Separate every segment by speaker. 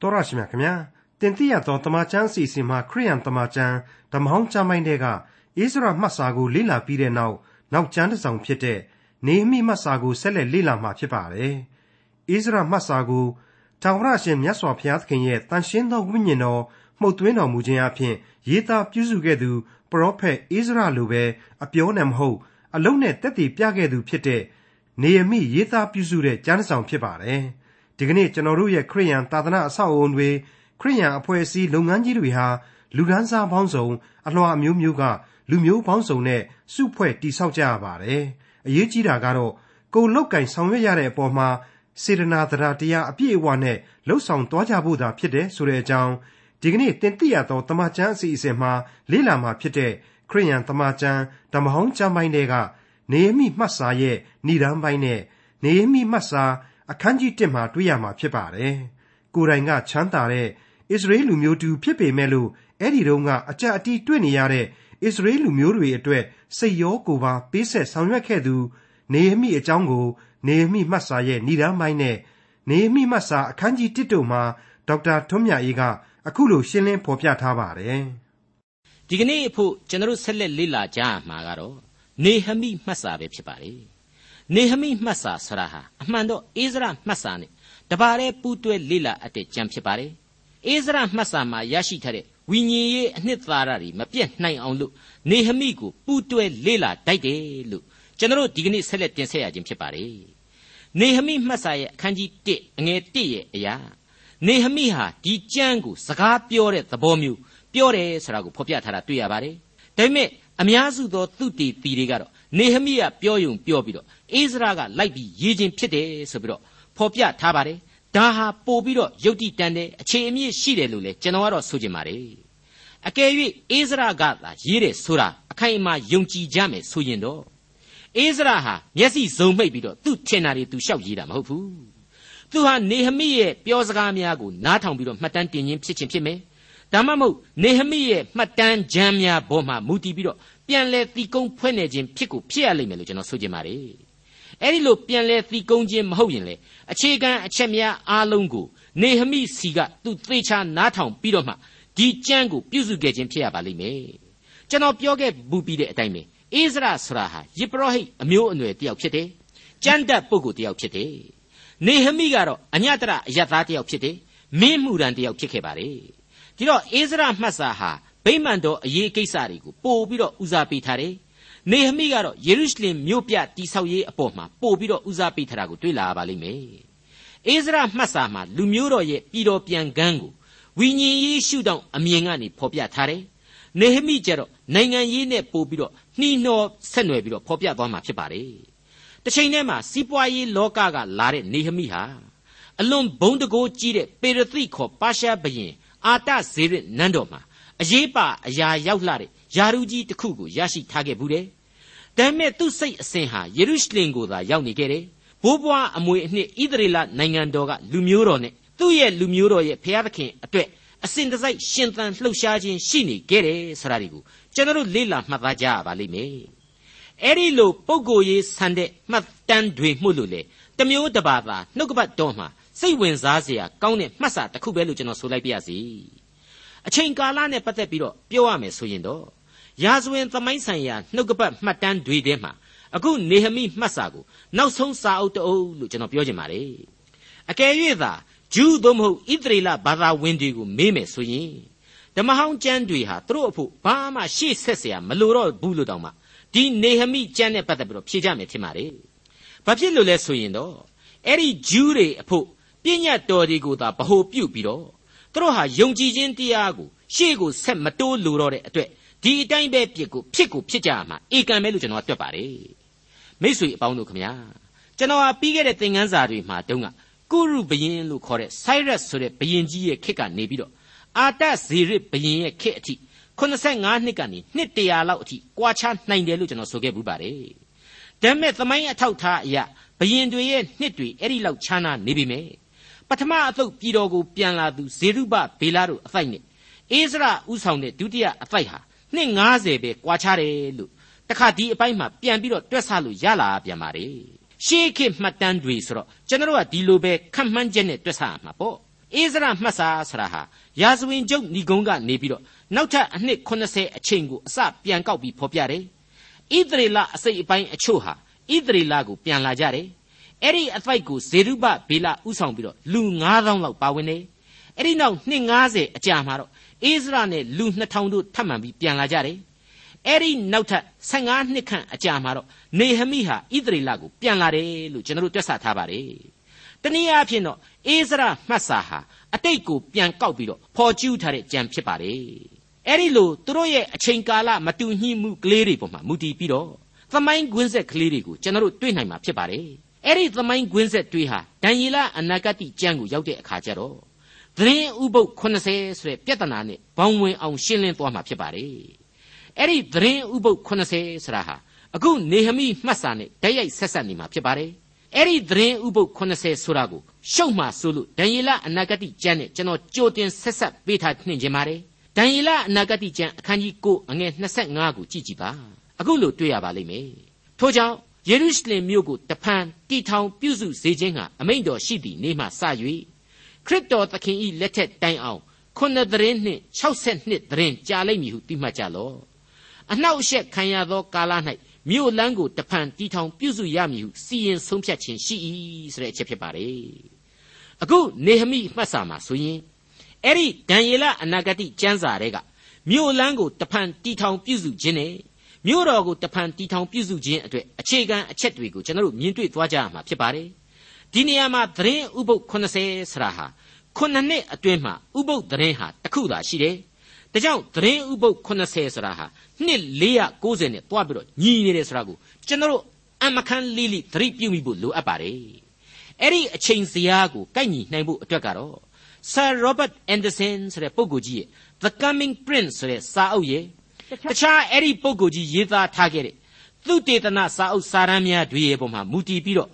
Speaker 1: တော်ရရှိမြခင်ဗျာတင်တိရသောတမချန်းစီစီမှာခရိယန်တမချန်းဓမ္မဟောင်းကျမ်းပိုင်းတွေကဣသရမှတ်စာကိုလေ့လာပြီးတဲ့နောက်နောက်ကျမ်းတစ်စောင်ဖြစ်တဲ့နေမိမှတ်စာကိုဆက်လက်လေ့လာမှာဖြစ်ပါတယ်ဣသရမှတ်စာကိုထာဝရရှင်မြတ်စွာဘုရားသခင်ရဲ့တန်ရှင်းသောဝိညာဉ်တော်မှုတ်သွင်းတော်မူခြင်းအပြင်ရေးသားပြုစုခဲ့သူပရောဖက်ဣသရလိုပဲအပြောနဲ့မဟုတ်အလုံးနဲ့တက်တည်ပြခဲ့သူဖြစ်တဲ့နေရမိရေးသားပြုစုတဲ့ကျမ်းဆောင်ဖြစ်ပါတယ် ဒီကနေ့ကျွန်တော်တို့ရဲ့ခရိယန်သာသနာအဆောက်အအုံတွေခရိယန်အဖွဲ့အစည်းလုပ်ငန်းကြီးတွေဟာလူဒန်းစားပေါင်းစုံအလွှာအမျိုးမျိုးကလူမျိုးပေါင်းစုံနဲ့စုဖွဲ့တည်ဆောက်ကြရပါတယ်အရေးကြီးတာကတော့ကိုယ်လောက်ကင်ဆောင်ရွက်ရတဲ့အပေါ်မှာစေတနာတရားတရားအပြည့်အဝနဲ့လှုပ်ဆောင်သွားကြဖို့သာဖြစ်တယ်ဆိုတဲ့အကြောင်းဒီကနေ့တင်ပြရသောတမချန်းအစီအစဉ်မှာလေ့လာမှာဖြစ်တဲ့ခရိယန်တမချန်းဓမ္မဟောင်းကျမ်းပိုင်းတွေကနေမိမှတ်စာရဲ့ဏိဒမ်းပိုင်းနဲ့နေမိမှတ်စာ အခန်းကြီး1မှာတွေ့ရမှာဖြစ်ပါတယ်။ကိုယ်တိုင်ကချမ်းသာတဲ့ဣသရေလလူမျိုးတူဖြစ်ပေမဲ့လို့အဲ့ဒီတုန်းကအကြအတီးတွေ့နေရတဲ့ဣသရေလလူမျိုးတွေအတွက်စိတ်ရောကိုယ်ပါပေးဆက်ဆောင်ရွက်ခဲ့သူနေမိအကြောင်းကို နေမိမှတ်စာရဲ့ဏိဒမ်းပိုင်းနဲ့နေမိမှတ်စာအခန်းကြီး1တို့မှာဒေါက်တာထွန်းမြတ်အေးကအခုလိုရှင်းလင်းဖော်ပြထားပါတယ်။
Speaker 2: ဒီကနေ့အဖို့ကျွန်တော်ဆက်လက်လေ့လာကြရမှာကတော့နေဟမိမှတ်စာပဲဖြစ်ပါလေ။ နေဟမိမှတ်စာဆရာဟာအမှန်တော့အိဇရမှတ်စာနဲ့တပါးတည်းပူးတွဲလေ့လာအပ်တဲ့ကြံဖြစ်ပါတယ်။အိဇရမှတ်စာမှာရရှိထားတဲ့ဝိညာဉ်ရေးအနှစ်သာရတွေမပြတ်နိုင်အောင်လို့နေဟမိကိုပူးတွဲလေ့လာတိုက်တယ်လို့ကျွန်တော်ဒီကနေ့ဆက်လက်တင်ဆက်ရခြင်းဖြစ်ပါတယ်။နေဟမိမှတ်စာရဲ့အခန်းကြီး1အငယ်1ရဲ့အရာနေဟမိဟာဒီကြမ်းကိုစကားပြောတဲ့သဘောမျိုးပြောတယ်ဆိုတာကိုဖော်ပြထားတာတွေ့ရပါတယ်။ဒါပေမဲ့ အများစုသောသူတီတီတွေကတော့နေဟမိကပြောယုံပြောပြီးတော့အိစရာကလိုက်ပြီးရေးခြင်းဖြစ်တယ်ဆိုပြီးတော့ဖော်ပြထားပါတယ်။ဒါဟာပို့ပြီးတော့ယုတ်တိတန်တဲ့အခြေအမြစ်ရှိတယ်လို့လေကျွန်တော်ကတော့ဆိုချင်ပါတယ်။အကယ်၍အိစရာကသာရေးတယ်ဆိုတာအခိုင်အမာယုံကြည်ကြမယ်ဆိုရင်တော့အိစရာဟာမျက်စိစုံမိတ်ပြီးတော့သူ့ထင်တာတွေသူလျှောက်ရေးတာမဟုတ်ဘူး။သူဟာနေဟမိရဲ့ပြောစကားများကိုနားထောင်ပြီးတော့မှတ်တမ်းတင်ခြင်းဖြစ်ခြင်းဖြစ်မယ်။ ဒါမှမဟုတ်နေဟမိရဲ့မှတ်တမ်းကြမ်းများပေါ်မှာမူတည်ပြီးတော့ပြန်လဲသီကုန်းဖွဲ့နေခြင်းဖြစ်ကိုဖြစ်ရလိမ့်မယ်လို့ကျွန်တော်ဆိုချင်ပါတယ်။အဲဒီလိုပြန်လဲသီကုန်းခြင်းမဟုတ်ရင်လေအခြေခံအချက်များအားလုံးကိုနေဟမိစီကသူသေချာနားထောင်ပြီးတော့မှဒီကြမ်းကိုပြုစုခဲ့ခြင်းဖြစ်ရပါလိမ့်မယ်။ကျွန်တော်ပြောခဲ့ဘူးပြီးတဲ့အတိုင်းပဲအိစရာဆရာဟာယေဘရဟိတ်အမျိုးအနွယ်တယောက်ဖြစ်တယ်။ကျမ်းတတ်ပုဂ္ဂိုလ်တယောက်ဖြစ်တယ်။နေဟမိကတော့အညတရအယတ်သားတယောက်ဖြစ်တယ်။မင်းမှုရန်တယောက်ဖြစ်ခဲ့ပါလေ။ ဒီတော့အိစရာမှတ်စာဟာဗိမာန်တော်အရေးကိစ္စတွေကိုပို့ပြီးတော့ဦးစားပေးထားတယ်။နေဟမိကတော့ယေရုရှလင်မြို့ပြတိဆောက်ရေးအပေါ်မှာပို့ပြီးတော့ဦးစားပေးထားတာကိုတွေ့လာရပါလိမ့်မယ်။အိစရာမှတ်စာမှာလူမျိုးတော်ရဲ့ပြည်တော်ပြန်ကန်းကိုဝိညာဉ်ရေးရှုထောင့်အမြင်ကနေဖော်ပြထားတယ်။နေဟမိကျတော့နိုင်ငံရေးနဲ့ပို့ပြီးတော့နှီးနှောဆက်နွယ်ပြီးတော့ဖော်ပြသွားမှာဖြစ်ပါတယ်။တစ်ချိန်တည်းမှာစီးပွားရေးလောကကလာတဲ့နေဟမိဟာအလွန်ဘုံတကိုးကြီးတဲ့ပေရသိခေါ်ပါရှားဘရင် အာတဇေရနန်းတော်မှာအရေးပါအရာရောက်လာတဲ့ယာရုကြီးတစ်ခုကိုရရှိထားခဲ့ဘူးတယ်။ဒါပေမဲ့သူ့စိတ်အစဉ်ဟာယေရုရှလင်ကိုသာရောက်နေခဲ့တယ်။ဘိုးဘွားအမွေအနှစ်ဣသရေလနိုင်ငံတော်ကလူမျိုးတော်နဲ့သူ့ရဲ့လူမျိုးတော်ရဲ့ဖျားသခင်အတွက်အစဉ်တစိုက်ရှင်သန်လှုပ်ရှားခြင်းရှိနေခဲ့တယ်ဆိုတာဒီကိုကျွန်တော်တို့လေ့လာမှတ်သားကြရပါလိမ့်မယ်။အဲ့ဒီလိုပုံကိုရေးဆန်တဲ့မှတ်တမ်းတွေမှုလို့လေတမျိုးတပါးသာနှုတ်ကပတ်တော်မှာ စိတ်ဝင်စားစရာကောင်းတဲ့မှတ်စာတစ်ခုပဲလို့ကျွန်တော်ဆိုလိုက်ပါရစေ။အချိန်ကာလနဲ့ပတ်သက်ပြီးတော့ပြောရမယ်ဆိုရင်တော့ရာဇဝင်သမိုင်းဆိုင်ရာနှုတ်ကပတ်မှတ်တမ်းတွေထဲမှာအခုနေဟမိမှတ်စာကိုနောက်ဆုံးစာအုပ်တအုပ်လို့ကျွန်တော်ပြောချင်ပါတယ်အကယ်၍သာဂျူးသို့မဟုတ်ဣသရေလဘာသာဝင်တွေကိုမေးမယ်ဆိုရင်ဓမ္မဟောင်းကျမ်းတွေဟာသူတို့အဖို့ဘာမှရှေ့ဆက်เสียမလိုတော့ဘူးလို့တောင်မှဒီနေဟမိကျမ်းနဲ့ပတ်သက်ပြီးတော့ဖြေကြမယ်ထင်ပါတယ်ဘာဖြစ်လို့လဲဆိုရင်တော့အဲ့ဒီဂျူးတွေအဖို့ ပြည့်ညတ်တော်တွေကိုသာဗဟိုပြုတ်ပြီးတော့သူတို့ဟာယုံကြည်ခြင်းတရားကိုရှေ့ကိုဆက်မတိုးလိုတော့တဲ့အတွက်ဒီအတိုင်းပဲပြစ်ကိုဖြစ်ကိုဖြစ်ကြမှာဧကံပဲလို့ကျွန်တော်ကတွက်ပါတယ်မိတ်ဆွေအပေါင်းတို့ခမညာကျွန်တော်ဟာပြီးခဲ့တဲ့သင်ခန်းစာတွေမှာတုန်းကကုရုဘယင်လို့ခေါ်တဲ့ Cyrus ဆိုတဲ့ဘယင်ကြီးရဲ့ခေတ်ကနေပြီးတော့အာတဇေရစ်ဘယင်ရဲ့ခေတ်အထိ85နှစ်ကနေနှစ်100လောက်အထိကွာခြားနိုင်တယ်လို့ကျွန်တော်ဆိုခဲ့ပူပါတယ်ဒါပေမဲ့သမိုင်းအထောက်ထားအရာဘယင်တွေရဲ့နှစ်တွေအဲ့ဒီလောက်ခြားနာနေပြီမယ် ပထမအသုတ်ပြည်တော်ကိုပြန်လာသူဇေရုဘဘေလာတို့အဖိုက်နဲ့အိစရာဥဆောင်တဲ့ဒုတိယအဖိုက်ဟာနှစ်90ပဲကွာခြားတယ်လို့တခါဒီအပိုင်းမှာပြန်ပြီးတော့တွက်ဆလို့ရလာပြန်ပါလေရှေးခေတ်မှတ်တမ်းတွေဆိုတော့ကျွန်တော်ကဒီလိုပဲခန့်မှန်းချက်နဲ့တွက်ဆရမှာပေါ့အေဇရမှတ်စာဆရာဟာရာဇဝင်ကျုပ်ဏီကုန်းကနေပြီးတော့နောက်ထပ်အနှစ်80အချိန်ကိုအစပြန်ကောက်ပြီးဖော်ပြတယ်ဣသရေလအစိတ်အပိုင်းအချို့ဟာဣသရေလကိုပြန်လာကြတယ် အဲ့ဒီအဖိုက်ကိုဇေရုဘဘေလဥဆောင်ပြီးတော့လူ9000လောက်ပါဝင်တယ်အဲ့ဒီနောက်နှစ်90အကြာမှာတော့အိစရာနဲ့လူ2000တို့ထပ်မံပြီးပြန်လာကြတယ်အဲ့ဒီနောက်ထပ်15နှစ်ခန့်အကြာမှာတော့နေဟမိဟာဣသရေလကိုပြန်လာတယ်လို့ကျွန်တော်တို့တွက်ဆထားပါတယ်တနည်းအားဖြင့်တော့အိစရာမှတ်စာဟာအတိတ်ကိုပြန်ကောက်ပြီးတော့ဖော်ကျူးထားတဲ့ကြံဖြစ်ပါတယ်အဲ့ဒီလိုသူတို့ရဲ့အချိန်ကာလမတူညှိမှုကလေးတွေပေါ်မှာမူတည်ပြီးတော့သမိုင်းကွင်းဆက်ကလေးတွေကိုကျွန်တော်တို့တွေ့နိုင်မှာဖြစ်ပါတယ် အဲ့ဒီသမိုင်းကွင်းဆက်တွေးဟာဒံယေလအနာဂတိကျမ်းကိုရောက်တဲ့အခါကျတော့သတင်းဥပုပ်80ဆိုတဲ့ပြဿနာနဲ့ဘောင်ဝင်အောင်ရှင်းလင်းသွားမှာဖြစ်ပါတယ်အဲ့ဒီသတင်းဥပုပ်80ဆိုတာဟာအခုနေဟမိမှတ်စာနဲ့ဓာတ်ရိုက်ဆက်ဆက်နေမှာဖြစ်ပါတယ်အဲ့ဒီသတင်းဥပုပ်80ဆိုတာကိုရှုပ်မှဆိုလို့ဒံယေလအနာဂတိကျမ်းနဲ့ကျွန်တော်ကြိုတင်ဆက်ဆက်ပေးထားနှင်ခြင်းပါတယ်ဒံယေလအနာဂတိကျမ်းအခန်းကြီး9အငယ်25ကိုကြည့်ကြည့်ပါအခုလို့တွေ့ရပါလိမ့်မယ်ထို့ကြောင့် ယေရုရှလင်မြို့ကိုတဖန်တီထောင်ပြုစုစေခြင်းဟာအမိန့်တော်ရှိသည့်နေ့မှစ၍ခရစ်တော်သခင်၏လက်ထက်တိုင်အောင်ခုနှစ်သတင်းနှင့်62သတင်းကြာလိမ့်မည်ဟုသိမှတ်ကြလော့အနှောက်အယှက်ခံရသောကာလ၌မြို့လန်းကိုတဖန်တီထောင်ပြုစုရမည်ဟုစီရင်ဆုံးဖြတ်ခြင်းရှိ၏ဆိုတဲ့အချက်ဖြစ်ပါတယ်အခုနေဟမိမှတ်စာမှာဆိုရင်အဲ့ဒီဒံယေလအနာဂတိကျမ်းစာတွေကမြို့လန်းကိုတဖန်တီထောင်ပြုစုခြင်းနဲ့ မြို့တော်ကိုတဖန်တီထောင်ပြုစုခြင်းအတွက်အခြေခံအချက်တွေကိုကျွန်တော်တို့မြင်တွေ့သွားကြရမှာဖြစ်ပါတယ်ဒီနေရာမှာသတင်းဥပုပ်80ဆရာဟာခုနှစ်နှစ်အတွင်းမှာဥပုပ်သတင်းဟာတစ်ခုသာရှိတယ်ဒါကြောင့်သတင်းဥပုပ်80ဆိုတာဟာနှစ်490နဲ့တွားပြီးတော့ညီနေတယ်ဆိုတာကိုကျွန်တော်တို့အမခန်းလေးလေးသတိပြုမိဖို့လိုအပ်ပါတယ်အဲ့ဒီအချိန်စရာကိုကိုက်ညီနိုင်ဖို့အတွက်ကတော့ Sir Robert Anderson ဆိုတဲ့ပုဂ္ဂိုလ်ကြီးရဲ့ The Coming Prince ဆိုတဲ့စာအုပ်ရဲ့ တခြားအဲ့ဒီပုဂ္ဂိုလ်ကြီးရေးသားထားခဲ့တဲ့သူတေသနာစာအုပ်စာရန်များတွေရဲ့ပုံမှာမူတည်ပြီးတော့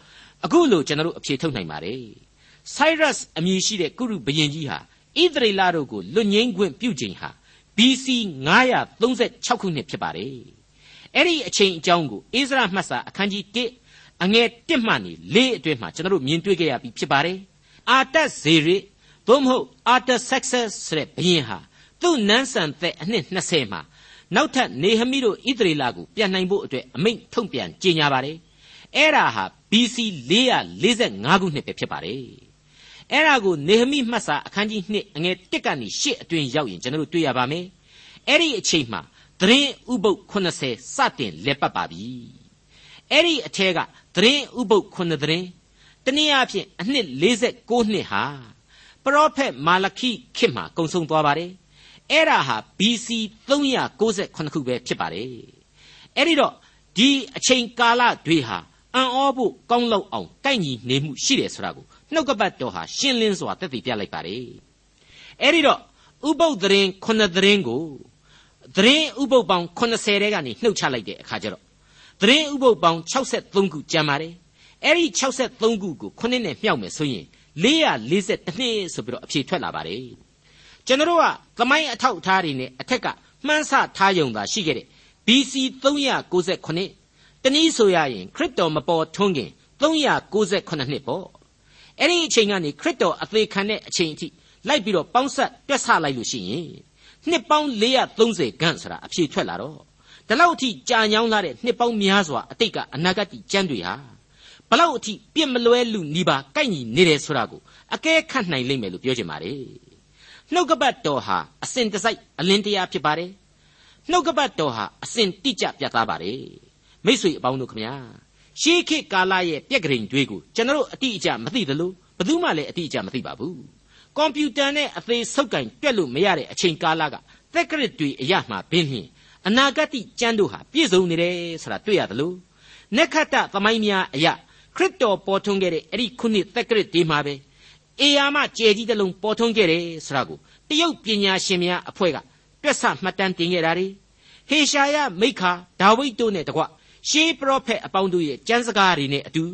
Speaker 2: အခုလိုကျွန်တော်တို့အဖြေထုတ်နိုင်ပါတယ်။ Cyrus အမည်ရှိတဲ့ကုရုဘုရင်ကြီးဟာဣသရေလတို့ကိုလွတ်ငင်းခွင့်ပြုချိန်ဟာ BC 936ခုနှစ်ဖြစ်ပါတယ်။အဲ့ဒီအချိန်အကြောင်းကိုအိစရာမှတ်စာအခန်းကြီး1အငယ်1မှနေ4အတွင်းမှာကျွန်တော်တို့မြင်တွေ့ခဲ့ရပြီးဖြစ်ပါတယ်။အာတဇေရိသို့မဟုတ်အာတဆက်ဆက်ဆိုတဲ့ဘုရင်ဟာသူ့နန်းဆန်သက်အနှစ်20မှာ နောက်ထပ်နေဟမိတို့ဣသရေလကိုပြန်နိုင်ဖို့အတွက်အမိန့်ထုတ်ပြန်ကြေညာပါတယ်အဲ့ဒါဟာ BC 445ခုနှစ်ပဲဖြစ်ပါတယ်အဲ့ဒါကိုနေဟမိမှတ်စာအခန်းကြီး2အငယ်1ကနေ8အတွင်းရောက်ရင်ကျွန်တော်တို့တွေ့ရပါမယ်အဲ့ဒီအချိန်မှာသတင်းဥပုပ်80စတင်လက်ပတ်ပါပြီအဲ့ဒီအထက်ကသတင်းဥပုပ်9သတင်းတနည်းအားဖြင့်အနှစ်46နှစ်ဟာပရောဖက်မာလခိခေတ်မှာကုံဆုံးသွားပါတယ် အဲ့ဒါဟာ BC 398ခုပဲဖြစ်ပါတယ်အဲ့ဒီတော့ဒီအချိန်ကာလတွေဟာအံ့ဩဖို့ကောင်းလောက်အောင်ကိုက်ညီနေမှုရှိတယ်ဆိုတာကိုနှုတ်ကပတ်တော်ဟာရှင်းလင်းစွာသက်သေပြလိုက်ပါတယ်အဲ့ဒီတော့ဥပုပ်သတင်းခုနှစ်သတင်းကိုသတင်းဥပုပ်ပေါင်း80တဲကနေနှုတ်ချလိုက်တဲ့အခါကျတော့သတင်းဥပုပ်ပေါင်း63ခုကျန်ပါတယ်အဲ့ဒီ63ခုကိုခုနှစ်နဲ့မြှောက်မယ်ဆိုရင်442နှစ်ဆိုပြီးတော့အဖြေထွက်လာပါတယ် ကျွန်တော်တို့ကသမိုင်းအထောက်အထားတွေနဲ့အထက်ကမှန်းဆထားယုံသာရှိခဲ့တဲ့ BC 398တနည်းဆိုရရင်ခရစ်တော်မပေါ်ထွန်းခင်398နှစ်ပေါ့အဲ့ဒီအချိန်ကနေခရစ်တော်အသေးခံတဲ့အချိန်အထိလိုက်ပြီးတော့ပေါင်းဆက်တွက်ဆလိုက်လို့ရှိရင်နှစ်ပေါင်း430ခန့်ဆိုတာအဖြေထွက်လာတော့ဒီလောက်အထိကြာညောင်းလာတဲ့နှစ်ပေါင်းများစွာအတိတ်ကအနာဂတ်ကျမ်းတွေဟာဘလောက်အထိပြစ်မလွဲလူနီးပါကိုက်ညီနေတယ်ဆိုတာကိုအကဲခတ်နိုင်လိမ့်မယ်လို့ပြောချင်ပါတယ် နှုတ်ကပတ်တော်ဟာအစဉ်တစိုက်အလင်းတရားဖြစ်ပါတယ်နှုတ်ကပတ်တော်ဟာအစဉ်တိကျပြတ်သားပါတယ်မိษွေအပေါင်းတို့ခမညာရှေးခေတ်ကာလရဲ့ပြက်ကလေးတွေကိုကျွန်တော်အတိအကျမသိသလိုဘယ်သူမှလည်းအတိအကျမသိပါဘူးကွန်ပျူတာနဲ့အသေးဆုပ်ကင်တွက်လို့မရတဲ့အချိန်ကာလကသက်ကရစ်တွေအရမှဘင်းဖြင့်အနာဂတ်ကျမ်းတို့ဟာပြည့်စုံနေတယ်ဆိုတာတွေ့ရသလိုနက္ခတ္တသမိုင်းများအရာခရစ်တော်ပေါ်ထွန်းခဲ့တဲ့အဲ့ဒီခုနှစ်သက်ကရစ်ဒီမှာပဲ အေယာမကျဲကြီးတစ်လုံးပေါ်ထွန်းခဲ့တယ်ဆိုတာကိုတရုတ်ပညာရှင်များအဖွဲ့ကတွက်ဆမှတ်တမ်းတင်ခဲ့တာ ड़ी ဟေရှာယမိခါဒါဝိဒ်တို့နဲ့တကွရှေးပရောဖက်အပေါင်းတို့ရဲ့ကျမ်းစကားတွေနဲ့အတူ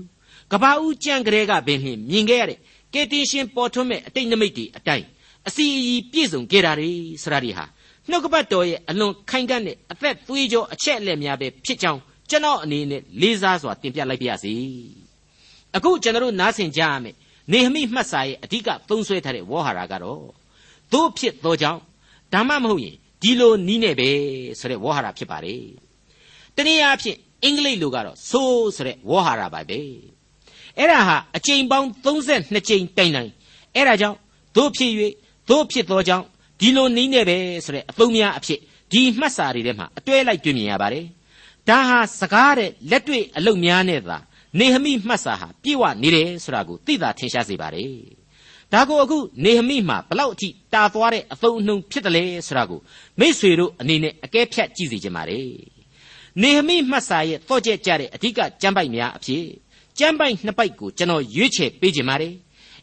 Speaker 2: ကဘာဦးကျမ်းကလေးကပင်ဖြင့်မြင်ခဲ့ရတဲ့ကယ်တင်ရှင်ပေါ်ထွန်းမဲ့အတိတ်နမိတ်တွေအတိုင်းအစီအီပြည့်စုံခဲ့တာ ड़ी ဆရာတွေဟာနှုတ်ကပတ်တော်ရဲ့အလွန်ခိုင်ကန့်တဲ့အသက်သွေးကြောအချက်အလက်များပဲဖြစ်ကြောင်းကျွန်တော်အနေနဲ့လေးစားစွာတင်ပြလိုက်ပါရစေအခုကျွန်တော်နားဆင်ကြရမယ် နေဟမိမှတ်စာရဲ့အဓိကသုံးဆွဲထားတဲ့ဝေါ်ဟာရကတော့တို့ဖြစ်သောကြောင့်ဒါမှမဟုတ်ရင်ဒီလိုနီးနေပဲဆိုတဲ့ဝေါ်ဟာရဖြစ်ပါတယ်တနည်းအားဖြင့်အင်္ဂလိပ်လိုကတော့ဆိုးဆိုတဲ့ဝေါ်ဟာရပါပဲအဲ့ဒါဟာအချိန်ပေါင်း32ကြိမ်တိုင်တိုင်အဲ့ဒါကြောင့်တို့ဖြစ်၍တို့ဖြစ်သောကြောင့်ဒီလိုနီးနေပဲဆိုတဲ့အသုံးများအဖြစ်ဒီမှတ်စာတွေထဲမှာအတွဲလိုက်တွေ့မြင်ရပါတယ်ဒါဟာစကားတဲ့လက်တွေ့အလုပ်များနဲ့သာ နေဟမိမှတ်စာဟာပြည့်ဝနေတယ်ဆိုတာကိုသိသာထင်ရှားစေပါတယ်ဒါကိုအခုနေဟမိမှာဘလောက်အထိတာသွားတဲ့အသုံးအနှုန်းဖြစ်တယ်လဲဆိုတာကိုမိษွေတို့အနေနဲ့အကဲဖြတ်ကြည့်စီခြင်းပါတယ်နေဟမိမှတ်စာရဲ့တော့ကျက်ကြတဲ့အဓိကကျမ်းပိုက်များအဖြစ်ကျမ်းပိုက်နှစ်ပိုက်ကိုကျွန်တော်ရွေးချယ်ပေးခြင်းပါတယ်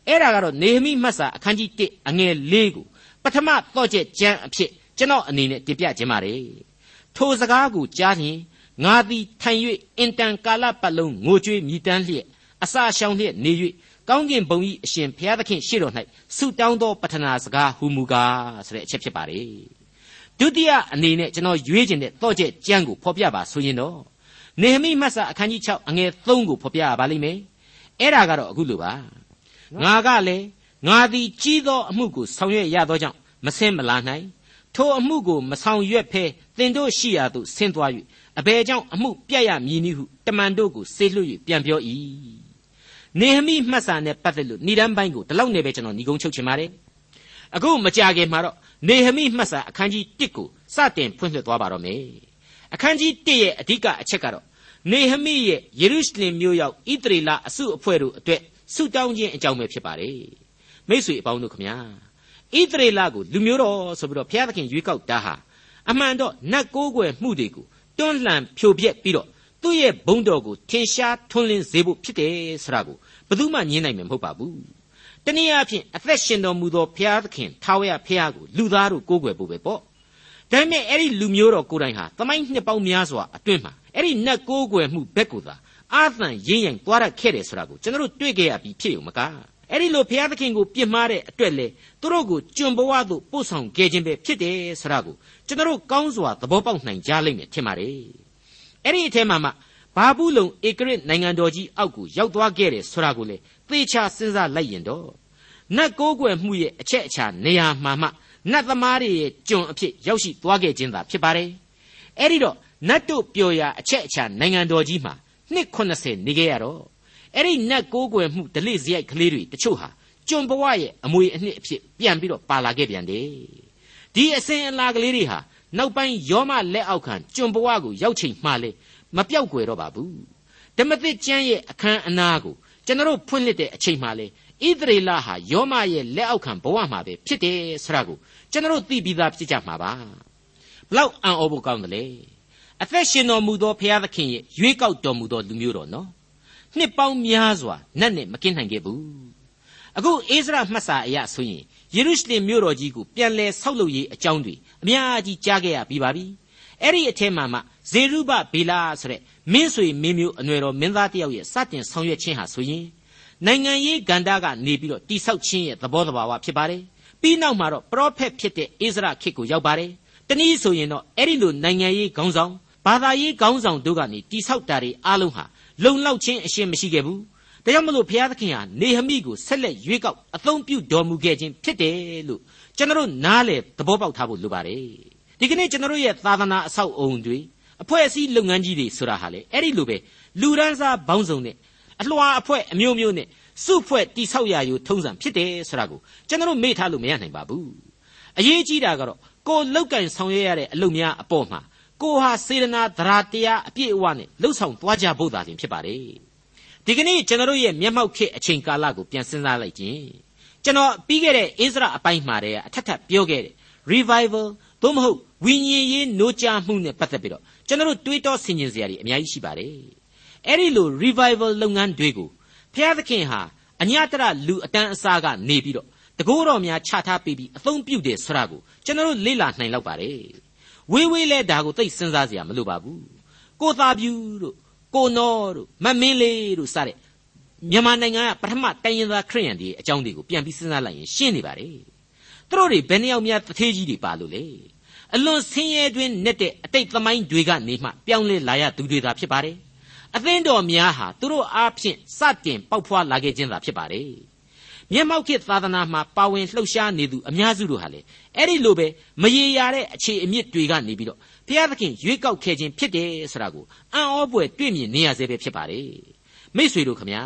Speaker 2: အဲ့ဒါကတော့နေဟမိမှတ်စာအခန်းကြီး1အငယ်၄ကိုပထမတော့ကျက်ကျမ်းအဖြစ်ကျွန်တော်အနေနဲ့တင်ပြခြင်းပါတယ်ထိုစကားကိုကြားရင် ငါသည်ထိုင်၍အင်တန်ကာလပတ်လုံးငိုကြွေးမြည်တမ်းလျက်အစာရှောင်လျက်နေ၍ကောင်းကင်ဘုံ၏အရှင်ဘုရားသခင်ရှေ့တော်၌ဆုတောင်းသောပတနာစကားဟူမူကားဆိုတဲ့အချက်ဖြစ်ပါတယ်ဒုတိယအနေနဲ့ကျွန်တော်ရွေးခြင်းတဲ့တော့ကျက်ကျမ်းကိုဖော်ပြပါဆိုရင်တော့နေဟမိမတ်စာအခန်းကြီး6အငယ်3ကိုဖော်ပြရပါလိမ့်မယ်အဲ့ဒါကတော့အခုလိုပါငါကလည်းငါသည်ကြီးသောအမှုကိုဆောင်ရွက်ရသောကြောင့်မဆင်းမလာနိုင်ထိုအမှုကိုမဆောင်ရွက်ဖဲသင်တို့ရှိရာသို့ဆင်းသွား၍ အဘယ်ကြောင့်အမှုပြတ်ရမည်နည်းဟုတမန်တို့ကိုဆေးလွှတ်၍ပြန်ပြော၏နေဟမိမှတ်စာနဲ့ပတ်သက်လို့ဏိဒန်းပိုင်းကိုဒီလောက်နဲ့ပဲကျွန်တော်ညီကုန်းချုပ်ချင်ပါတယ်အခုမကြခင်မှာတော့နေဟမိမှတ်စာအခန်းကြီး1ကိုစတင်ဖွင့်လှစ်သွားပါတော့မယ်အခန်းကြီး1ရဲ့အဓိကအချက်ကတော့နေဟမိရဲ့ယေရုရှလင်မြို့ရောက်ဣသရေလအစုအဖွဲ့တို့အတွက်ဆုတောင်းခြင်းအကြောင်းပဲဖြစ်ပါတယ်မိတ်ဆွေအပေါင်းတို့ခမညာဣသရေလကိုလူမျိုးတော်ဆိုပြီးတော့ဘုရားသခင်ရွေးကောက်တာဟာအမှန်တော့နတ်ကိုးကွယ်မှုတွေကို တွန်းလှန်ဖြိုပြက်ပြီးတော့သူ့ရဲ့ဘုံတော်ကိုထင်ရှားထွန်းလင်းစေဖို့ဖြစ်တယ်ဆိုတာကိုဘယ်သူမှညင်းနိုင်မှာမဟုတ်ပါဘူးတနည်းအားဖြင့်အသက်ရှင်တော်မူသောဘုရားသခင်ထာဝရဘုရားကိုလူသားတို့ကိုးကွယ်ဖို့ပဲပေါ့ဒါပေမဲ့အဲ့ဒီလူမျိုးတော်ကိုယ်တိုင်ဟာတမိုင်းနှစ်ပေါင်းများစွာအတွင်းမှာအဲ့ဒီနတ်ကိုးကွယ်မှုဘက်ကိုသာအာသံရင်းရင်သွားရခဲ့တယ်ဆိုတာကိုကျွန်တော်တို့တွေ့ကြရပြီးဖြစ်ုံမကားအဲ့ဒီလိုဘုရားသခင်ကိုပြစ်မှားတဲ့အတွက်လေသူတို့ကိုကျွန်ဘဝသို့ပို့ဆောင်ခဲ့ခြင်းပဲဖြစ်တယ်ဆိုတာကို ကျွန်တော်တို့ကောင်းစွာသဘောပေါက်နိုင်ကြလိမ့်မယ်ထင်ပါတယ်အဲ့ဒီအထဲမှာမှဘာဘူးလုံဧကရစ်နိုင်ငံတော်ကြီးအောက်ကိုရောက်သွားခဲ့တယ်ဆိုတာကိုလေသေချာစဉ်းစားလိုက်ရင်တော့နတ်ကိုးကွယ်မှုရဲ့အချက်အချာနေရာမှာမှနတ်သမားတွေရဲ့ကျွန်အဖြစ်ရောက်ရှိသွားခဲ့ခြင်းသာဖြစ်ပါတယ်အဲ့ဒီတော့နတ်တို့ပျော်ရာအချက်အချာနိုင်ငံတော်ကြီးမှာနှစ်80နေခဲ့ရတော့အဲ့ဒီနတ်ကိုးကွယ်မှုဒလိစရိုက်ကလေးတွေတချို့ဟာကျွန်ဘဝရဲ့အမွေအနှစ်အဖြစ်ပြန်ပြီးတော့ပါလာခဲ့ပြန်တယ် ဒီအစဉ်အလာကလေးတွေဟာနောက်ပိုင်းယောမလက်အောက်ခံကျွန်ဘဝကိုရောက်ချိန်မှလဲမပြောက်ကွယ်တော့ပါဘူးဓမ္မသစ်ကျမ်းရဲ့အခန်းအနာကိုကျွန်တော်ဖွင့်လှစ်တဲ့အချိန်မှလဲဣသရေလဟာယောမရဲ့လက်အောက်ခံဘဝမှာပဲဖြစ်တယ်ဆိုတာကိုကျွန်တော်သိပြီးသားဖြစ်ကြမှာပါဘလောက်အံ့ဩဖို့ကောင်းတယ်လေအသက်ရှင်တော်မူသောဘုရားသခင်ရဲ့ရွေးကောက်တော်မူသောလူမျိုးတော်နော်နှစ်ပေါင်းများစွာနတ်နဲ့မကင်းနိုင်ခဲ့ဘူးအခုအိစရာမှတ်စာအရဆိုရင် ယေရုရှလင်မြို့တော်ကြီးကိုပြန်လဲဆောက်လုပ်ရေးအကြောင်းတွေအများကြီးကြားခဲ့ရပြီးပါပြီအဲ့ဒီအထက်မှာမှဇေရုဘဗေလာဆိုတဲ့မင်းဆွေမင်းမျိုးအနွယ်တော်မင်းသားတယောက်ရဲ့စတင်ဆောင်ရွက်ခြင်းဟာဆိုရင်နိုင်ငံရေးကဏ္ဍကနေပြီးတော့တိဆောက်ခြင်းရဲ့သဘောတဘာဝဖြစ်ပါတယ်ပြီးနောက်မှာတော့ပရောဖက်ဖြစ်တဲ့အိစရာခေတ်ကိုရောက်ပါတယ်တနည်းဆိုရင်တော့အဲ့ဒီလိုနိုင်ငံရေးခေါင်းဆောင်ဘာသာရေးခေါင်းဆောင်တို့ကနေတိဆောက်တာတွေအားလုံးဟာလုံလောက်ခြင်းအရှင်းမရှိခဲ့ဘူး။ ဒါကြောင့်မလို့ဘုရားသခင်ဟာနေဟမိကိုဆက်လက်ရွေးကောက်အသုံးပြုတော်မူခဲ့ခြင်းဖြစ်တယ်လို့ကျွန်တော်နားလေသဘောပေါက်ထားဖို့လိုပါတယ်။ဒီကနေ့ကျွန်တော်ရဲ့သာသနာအဆောက်အုံတွေအဖွဲ့အစည်းလုပ်ငန်းကြီးတွေဆိုတာဟာလေအဲ့ဒီလိုပဲလူဒန်းစားဘောင်းစုံနဲ့အလွှာအဖွဲ့အမျိုးမျိုးနဲ့စုဖွဲ့တိဆောက်ရာယူထုံးစံဖြစ်တယ်ဆိုတာကိုကျွန်တော်မေ့ထားလို့မရနိုင်ပါဘူး။အရေးကြီးတာကတော့ကိုလောက်ကင်ဆောင်ရွက်ရတဲ့အလုပ်များအပေါ်မှာကိုဟာစေရနာသရာတရားအပြည့်အဝနဲ့လှုပ်ဆောင်သွားကြဖို့သာလျှင်ဖြစ်ပါတယ် ဒီကနေ့ကျွန်တော်ရဲ့မျက်မှောက်ခေတ်အချိန်ကာလကိုပြန်စဉ်းစားလိုက်ခြင်းကျွန်တော်ပြီးခဲ့တဲ့အိစရာအပိုင်းမှာတည်းအထက်ထပ်ပြောခဲ့တဲ့ revival သို့မဟုတ်ဝိညာဉ်ရေးနှိုးကြားမှုနဲ့ပတ်သက်ပြီးတော့ကျွန်တော်တွေးတောဆင်ခြင်စရာတွေအများကြီးရှိပါတယ်အဲ့ဒီလို revival လုပ်ငန်းတွေကိုဖျားသခင်ဟာအညတရလူအတန်းအစားကနေပြီးတော့တကိုးတော်များချထားပေးပြီးအသုံးပြုတယ်ဆိုတာကိုကျွန်တော်လေ့လာနိုင်လောက်ပါတယ်ဝေးဝေးလဲဒါကိုသိစဉ်းစားစရာမလိုပါဘူးကိုသာပြူတို့ ကိုနောတို့မမင်းလေးတို့စတဲ့မြန်မာနိုင်ငံကပထမတိုင်းရင်းသားခရိယန်တွေအကြောင်းတွေကိုပြန်ပြီးစဉ်းစားလိုက်ရင်ရှင်းနေပါတယ်သူတို့တွေဘယ်နှယောက်များတထေးကြီးတွေပါလို့လဲအလွန်ဆင်းရဲတွင်နဲ့တဲ့အတိတ်သမိုင်းတွေကနေမှပြောင်းလဲလာရသူတွေသာဖြစ်ပါတယ်အသင်းတော်များဟာသူတို့အားဖြင့်စတင်ပေါက်ဖွာလာခဲ့ခြင်းသာဖြစ်ပါတယ်မျက်မှောက်ခေတ်သာသနာမှာပါဝင်လှုပ်ရှားနေသူအများစုတို့ဟာလေအဲ့ဒီလိုပဲမရေရာတဲ့အခြေအမြစ်တွေကနေပြီးတော့ ဘုရားသခင်ရွေးကောက်ခဲ့ခြင်းဖြစ်တယ်ဆိုတာကိုအံ့ဩပွေတွေ့မြင်နေရစေပဲဖြစ်ပါတယ်မိษွေတို့ခမညာ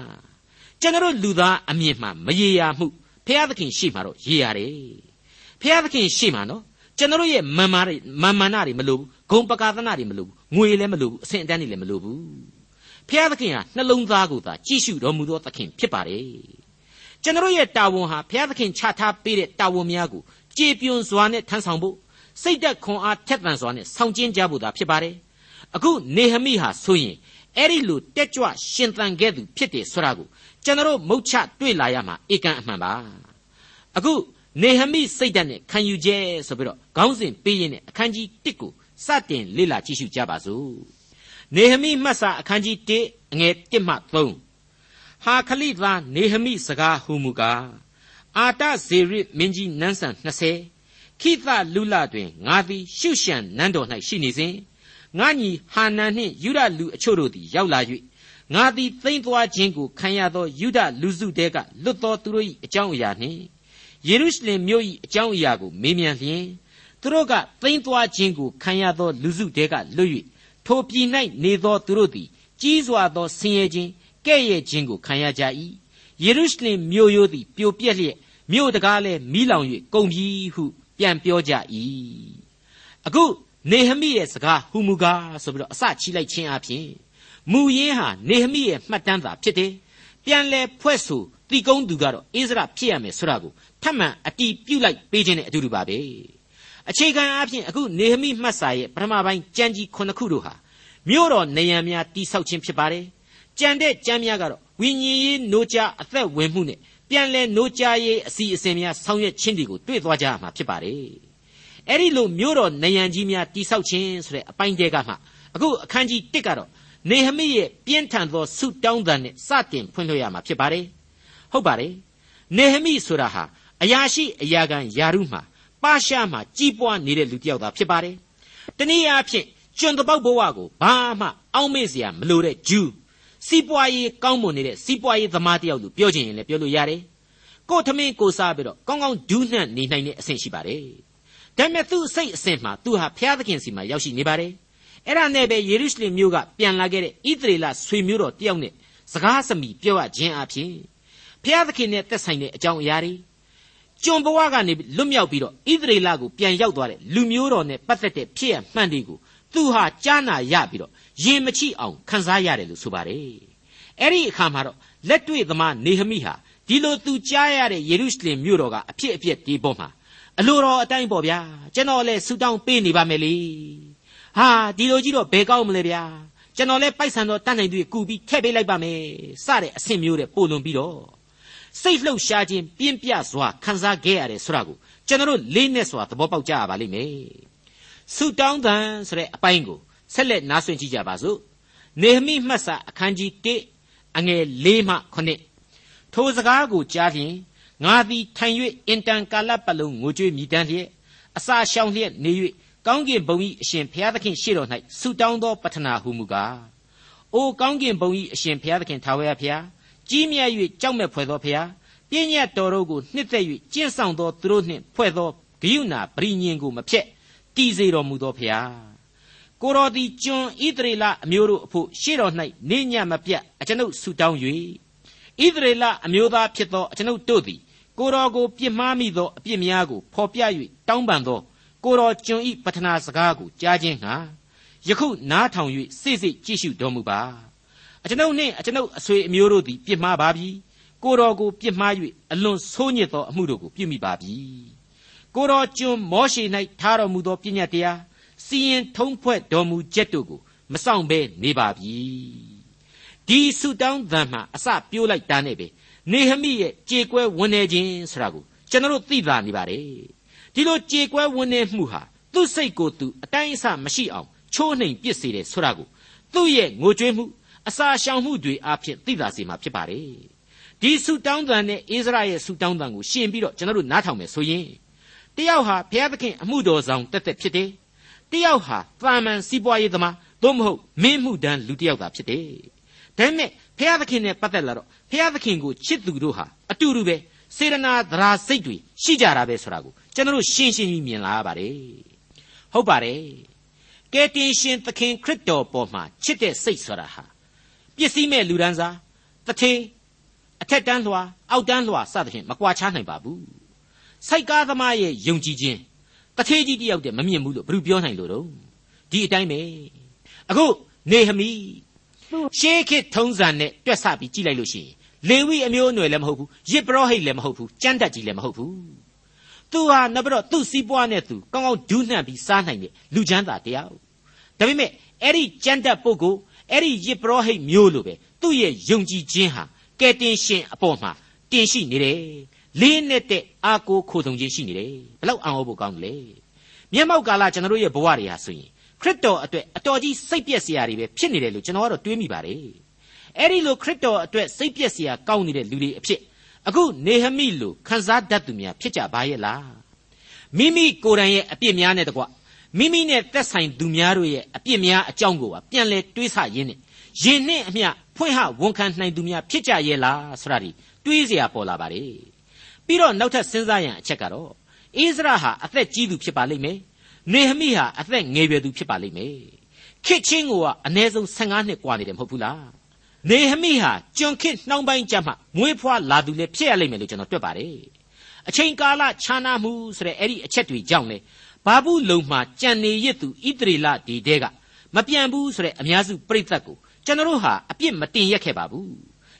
Speaker 2: ကျွန်တော်လူသားအမြင်မှမရေရာမှုဘုရားသခင်ရှိမှတော့ရေရတယ်ဘုရားသခင်ရှိမှနော်ကျွန်တော်ရဲ့မန်မာတွေမန်မာနတွေမလိုဘူးဂုံပကာသနာတွေမလိုဘူးငွေလည်းမလိုဘူးအဆင့်အတန်းတွေလည်းမလိုဘူးဖျားသခင်ဟာနှလုံးသားကိုသာကြည့်ရှုတော်မူသောသခင်ဖြစ်ပါတယ်ကျွန်တော်ရဲ့တာဝန်ဟာဖျားသခင်ချထားပေးတဲ့တာဝန်များကိုကြည်ပြွန်စွာနဲ့ထမ်းဆောင်ဖို့ စိတ်သက်ခွန်အားထက်သန်စွာနဲ့ဆောင်ကျဉ်ကြဖို့သာဖြစ်ပါတယ်အခုနေဟမိဟာဆိုရင်အဲ့ဒီလိုတက်ကြွရှင်သန်ခဲ့သူဖြစ်တယ်ဆိုတာကိုကျွန်တော်မုတ်ချတွေ့လာရမှာဧကန်အမှန်ပါအခုနေဟမိစိတ်ဓာတ်နဲ့ခံယူချက်ဆိုပြီးတော့ခေါင်းစဉ်ပေးရင်းနဲ့အခန်းကြီး1ကိုစတင်လေ့လာကြည့်ရှုကြပါစို့နေဟမိမှတ်စာအခန်းကြီး1အငယ်1မှ3ဟာခလိသားနေဟမိစကားဟူမူကားအာတဇေရစ်မင်းကြီးနန်းဆန်20 ခိသလူလတွင်ငါသည်ရှုရှံနန်းတော်၌ရှိနေစဉ်ငါညီဟာနန်နှင့်ယူဒလူအချို့တို့သည်ရောက်လာ၍ငါသည်သိမ့်သွားခြင်းကိုခံရသောယူဒလူစုတဲကလွတ်သောသူတို့၏အကြောင်းအရာနှင့်ယေရုရှလင်မြို့၏အကြောင်းအရာကိုမေးမြန်းလျင်သူတို့ကသိမ့်သွားခြင်းကိုခံရသောလူစုတဲကလွတ်၍ထိုပြည်၌နေသောသူတို့သည်ကြီးစွာသောဆင်းရဲခြင်းကဲ့ရဲ့ခြင်းကိုခံရကြ၏ယေရုရှလင်မြို့ရိုးသည်ပြိုပြက်လျက်မြို့တကားလည်းမီးလောင်၍ကုန်ပြီဟု ပြန်ပြောကြ၏အခုနေဟမိရဲ့စကားဟူမူကားဆိုပြီးတော့အစချီလိုက်ခြင်းအပြင်မူရင်းဟာနေဟမိရဲ့မှတ်တမ်းသာဖြစ်တယ်ပြန်လဲဖွဲ့ဆိုတီကုန်းသူကတော့အိစရာဖြစ်ရမယ်ဆိုတာကိုထပ်မံအတီးပြုတ်လိုက်ပေးခြင်းနဲ့အတူတူပါပဲအခြေခံအားဖြင့်အခုနေဟမိမှတ်စာရဲ့ပထမပိုင်းကြံကြီးခုနှစ်ခုတို့ဟာမြို့တော်နေရန်များတိဆောက်ခြင်းဖြစ်ပါတယ်ကြံတဲ့ကြံများကတော့ဝိညာဉ်ရေး노ကြအသက်ဝင်မှုနဲ့ ပြန်လဲ노ကြရေးအစီအစဉ်များဆောင်ရွက်ခြင်းတွေကိုတွေ့သွားကြရမှာဖြစ်ပါတယ်အဲ့ဒီလိုမြို့တော်နေရန်ကြီးများတိဆောက်ခြင်းဆိုတဲ့အပိုင်းတဲကမှအခုအခန်းကြီး1ကတော့နေဟမိရဲ့ပြင်းထန်သောဆုတောင်းတန်နဲ့စတင်ဖွင့်လှစ်ရမှာဖြစ်ပါတယ်ဟုတ်ပါတယ်နေဟမိဆိုတာဟာအရာရှိအရာခံယာရုမှာပါရှားမှာကြီးပွားနေတဲ့လူတစ်ယောက်သာဖြစ်ပါတယ်တနည်းအားဖြင့်ကျွန်တပေါက်ဘဝကိုဘာမှအောက်မေ့စရာမလိုတဲ့ဂျူး စီးပွားရေးကောင်းမွန်နေတဲ့စီးပွားရေးသမားတစ်ယောက်လို့ပြောချင်ရင်လည်းပြောလို့ရတယ်ကိုထမင်းကိုစားပြီးတော့ကောင်းကောင်းဒူးနှံ့နေနိုင်တဲ့အဆင့်ရှိပါတယ်ဒါပေမဲ့သူ့စိတ်အဆင့်မှာသူဟာဖျားသခင်စီမှာရောက်ရှိနေပါတယ်အဲ့ဒါနဲ့ပဲယေရုရှလင်မြို့ကပြန်လာခဲ့တဲ့ဣသရေလဆွေမျိုးတော်တယောက်နဲ့စကားစမီပြောရခြင်းအပြင်ဖျားသခင်နဲ့သက်ဆိုင်တဲ့အကြောင်းအရာတွေကျွန်ဘဝကနေလွတ်မြောက်ပြီးတော့ဣသရေလကိုပြန်ရောက်သွားတဲ့လူမျိုးတော်နဲ့ပတ်သက်တဲ့ဖြစ်ရမှန်တွေကိုသူဟာကြားနာရပြီးတော့ ရင်မချိအောင်ခံစားရတယ်လို့ဆိုပါတယ်အဲ့ဒီအခါမှာတော့လက်တွေ့သမားနေဟမိဟာဒီလိုသူကြားရတဲ့ယေရုရှလင်မြို့တော်ကအဖြစ်အပျက်ဒီပေါ်မှာအလိုတော်အတိုင်းပေါ့ဗျာကျွန်တော်လည်းဆူတောင်းပေးနေပါမယ်လေဟာဒီလိုကြီးတော့ဘယ်ကောင်းမလဲဗျာကျွန်တော်လည်းပိုက်ဆံတော်တတ်နိုင်သူကူပြီးထည့်ပေးလိုက်ပါမယ်စတဲ့အဆင့်မျိုးတဲ့ပို့လွန်ပြီးတော့စိတ်လှုပ်ရှားခြင်းပြင်းပြစွာခံစားခဲ့ရတယ်ဆိုတာကိုကျွန်တော်တို့လေးနဲ့စွာသဘောပေါက်ကြရပါလိမ့်မယ်ဆုတောင်းတန်ဆိုတဲ့အပိုင်းကို ဆက်လက်နားဆွင့်ကြည့်ကြပါစို့နေဟမိမှတ်စာအခန်းကြီး1အငယ်၄မှ9ထိုစကားကိုကြားဖြင့်ငါသည်ထိုင်၍အင်တန်ကာလပတ်လုံးငိုကြွေးမြည်တမ်းလျက်အစာရှောင်လျက်နေ၍ကောင်းကင်ဘုံ၏အရှင်ဘုရားသခင်ရှေ့တော်၌ဆုတောင်းသောပတနာဟုမူကားအိုကောင်းကင်ဘုံ၏အရှင်ဘုရားသခင်ထာဝရဘုရားကြီးမြတ်၍ကြောက်မဲ့ဖွယ်သောဘုရားပြည့်ညတ်တော်တို့ကိုနှစ်သက်၍ကျင့်ဆောင်သောသူတို့နှင့်ဖွဲ့သောဂယုဏပရိညင်ကိုမဖြက်တည်စေတော်မူသောဘုရား ကိုတော်သည်ကျွန်ဣသရေလအမျိုးတို့အဖို့ရှေ့တော်၌နေညမပြတ်အကျွန်ုပ်ဆုတောင်း၍ဣသရေလအမျိုးသားဖြစ်သောအကျွန်ုပ်တို့သည်ကိုတော်ကိုပြစ်မှားမိသောအပြစ်များကိုဖော်ပြ၍တောင်းပန်သောကိုတော်ကျွန်ဤပထနာစကားကိုကြားခြင်းငှာယခုနားထောင်၍စိတ်စိတ်ကြည့်ရှုတော်မူပါအကျွန်ုပ်နှင့်အကျွန်ုပ်အဆွေအမျိုးတို့သည်ပြစ်မှားပါပြီကိုတော်ကိုပြစ်မှား၍အလွန်ဆိုးညစ်သောအမှုတို့ကိုပြုမိပါပြီကိုတော်ကျွန်မောရှေ၌ထားတော်မူသောပညာတရား စီရင်ထုံးဖွဲ့တော်မူချက်တို့ကိုမဆောင်ဘဲနေပါပြီဒီဆုတောင်းသံမှာအစပြိုးလိုက်တာနဲ့ပဲနေဟမိရဲ့ကြေကွဲဝင်နေခြင်းဆိုတာကိုကျွန်တော်တို့သိသာနေပါတယ်ဒီလိုကြေကွဲဝင်နေမှုဟာသူ့စိတ်ကိုသူအတိုင်းအဆမရှိအောင်ချိုးနှိမ်ပစ်စေတယ်ဆိုတာကိုသူ့ရဲ့ငိုကြွေးမှုအစာရှောင်မှုတွေအဖြစ်သိသာစေမှာဖြစ်ပါတယ်ဒီဆုတောင်းတန်နဲ့အိစရာရဲ့ဆုတောင်းတန်ကိုရှင်ပြီးတော့ကျွန်တော်တို့နားထောင်မယ်ဆိုရင်တယောက်ဟာဘုရားသခင်အမှုတော်ဆောင်တက်တက်ဖြစ်တယ် တယောက်ဟာသာမန်စီးပွားရေးသမားသို့မဟုတ်မင်းမှုတန်းလူတယောက်သာဖြစ်တယ်ဒါပေမဲ့ဘုရားသခင်နဲ့ပတ်သက်လာတော့ဘုရားသခင်ကိုချစ်သူတို့ဟာအတူတူပဲစေရနာသရာစိတ်တွေရှိကြတာပဲဆိုတာကိုကျွန်တော်ရှင်းရှင်းကြီးမြင်လာရပါတယ်ဟုတ်ပါတယ်ကယ်တင်ရှင်သခင်ခရစ်တော်ပေါ်မှာချစ်တဲ့စိတ်ဆိုတာဟာပစ္စည်းမဲ့လူဒန်းစားတထေးအထက်တန်းလွှာအောက်တန်းလွှာစသဖြင့်မကွာခြားနိုင်ပါဘူးစိုက်ကားသမားရဲ့ယုံကြည်ခြင်း တထေးကြီးတယောက်တည်းမမြင်ဘူးလို့ဘယ်သူပြောနိုင်လို့တော့ဒီအတိုင်းပဲအခုနေဟမိရှေးခေတ်ထုံးစံနဲ့တွက်ဆပြီးကြည့်လိုက်လို့ရှိရင်လေဝိအမျိုးအနွယ်လည်းမဟုတ်ဘူးယစ်ပရောဟိတ်လည်းမဟုတ်ဘူးကြမ်းတက်ကြီးလည်းမဟုတ်ဘူးသူဟာနောက်ပြီးတော့သူ့စီးပွားနဲ့သူကောင်းကောင်းဒူးနှံ့ပြီးစားနိုင်တဲ့လူချမ်းသာတယောက်ဒါပေမဲ့အဲ့ဒီကြမ်းတက်ပုဂ္ဂိုလ်အဲ့ဒီယစ်ပရောဟိတ်မျိုးလိုပဲသူ့ရဲ့ယုံကြည်ခြင်းဟာကဲတင်ရှင်အပေါ်မှာတင်ရှိနေတယ် လေးနဲ့တဲ့အာကိုခိုးထုံခြင်းရှိနေတယ်ဘလောက်အံ့ဩဖို့ကောင်းတယ်လေမျက်မှောက်ကာလကျွန်တော်တို့ရဲ့ဘဝတွေဟာဆိုရင်ခရစ်တော်အတွက်အတော်ကြီးစိတ်ပြက်စရာတွေပဲဖြစ်နေတယ်လို့ကျွန်တော်ကတော့တွေးမိပါတယ်အဲ့ဒီလိုခရစ်တော်အတွက်စိတ်ပြက်စရာကောင်းနေတဲ့လူတွေအဖြစ်အခုနေဟမိလိုခန်းစားတတ်သူများဖြစ်ကြပါရဲ့လားမိမိကိုယ်တိုင်ရဲ့အပြစ်များနဲ့တကွမိမိနဲ့သက်ဆိုင်သူများတို့ရဲ့အပြစ်များအကြောင်းကိုပါပြန်လဲတွေးဆရင်းနဲ့ရင်နဲ့အမျှဖွင့်ဟဝန်ခံနိုင်သူများဖြစ်ကြရဲ့လားဆိုတာဒီတွေးเสียပေါ်လာပါတယ် ပြီးတော့နောက်ထပ်စဉ်းစားရန်အချက်ကတော့အိစရာဟာအသက်ကြီးသူဖြစ်ပါလိမ့်မယ်နေဟမိဟာအသက်ငယ်ရွယ်သူဖြစ်ပါလိမ့်မယ်ခေချင်းကိုကအနည်းဆုံး15နှစ်กว่าနေတယ်မဟုတ်ဘူးလားနေဟမိဟာကျွန်ခေနှောင်းပိုင်းကြမှာမွေးဖွားလာသူလည်းဖြစ်ရလိမ့်မယ်လို့ကျွန်တော်တွက်ပါတယ်အချိန်ကာလခြားနာမှုဆိုတဲ့အဲ့ဒီအချက်တွေကြောင့်လေဘာဘူးလုံမှာကြံနေရစ်သူဣတရီလဒီတဲကမပြန်ဘူးဆိုတဲ့အများစုပြိသက်ကိုကျွန်တော်တို့ဟာအပြစ်မတင်ရက်ခဲ့ပါဘူး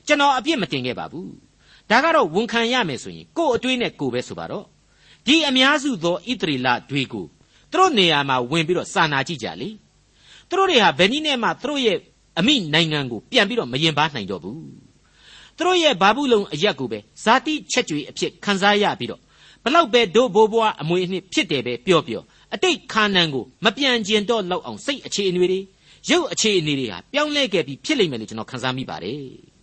Speaker 2: ကျွန်တော်အပြစ်မတင်ခဲ့ပါဘူး ဒါကတော့ဝန်ခံရမယ်ဆိုရင်ကို့အတွေးနဲ့ကိုပဲဆိုပါတော့ဒီအများစုသောဣတရီလတွေကိုသူတို့နေရာမှာဝင်ပြီးတော့စာနာကြည့်ကြလေသူတို့တွေဟာဘယ်နည်းနဲ့မှသူတို့ရဲ့အမိနိုင်ငံကိုပြန်ပြီးတော့မရင်ပါနိုင်တော့ဘူးသူတို့ရဲ့ဘာဘူးလုံအရက်ကိုပဲဇာတိချက်ကြွေအဖြစ်ခံစားရပြီးတော့ဘလောက်ပဲဒို့ဘိုးဘွားအမွေအနှစ်ဖြစ်တယ်ပဲပြောပြောအတိတ်ခါနန်ကိုမပြန်ကျင်တော့လောက်အောင်စိတ်အခြေအနေတွေရုပ်အခြေအနေတွေဟာပြောင်းလဲခဲ့ပြီးဖြစ်လိမ့်မယ်လို့ကျွန်တော်ခန်းစားမိပါတယ်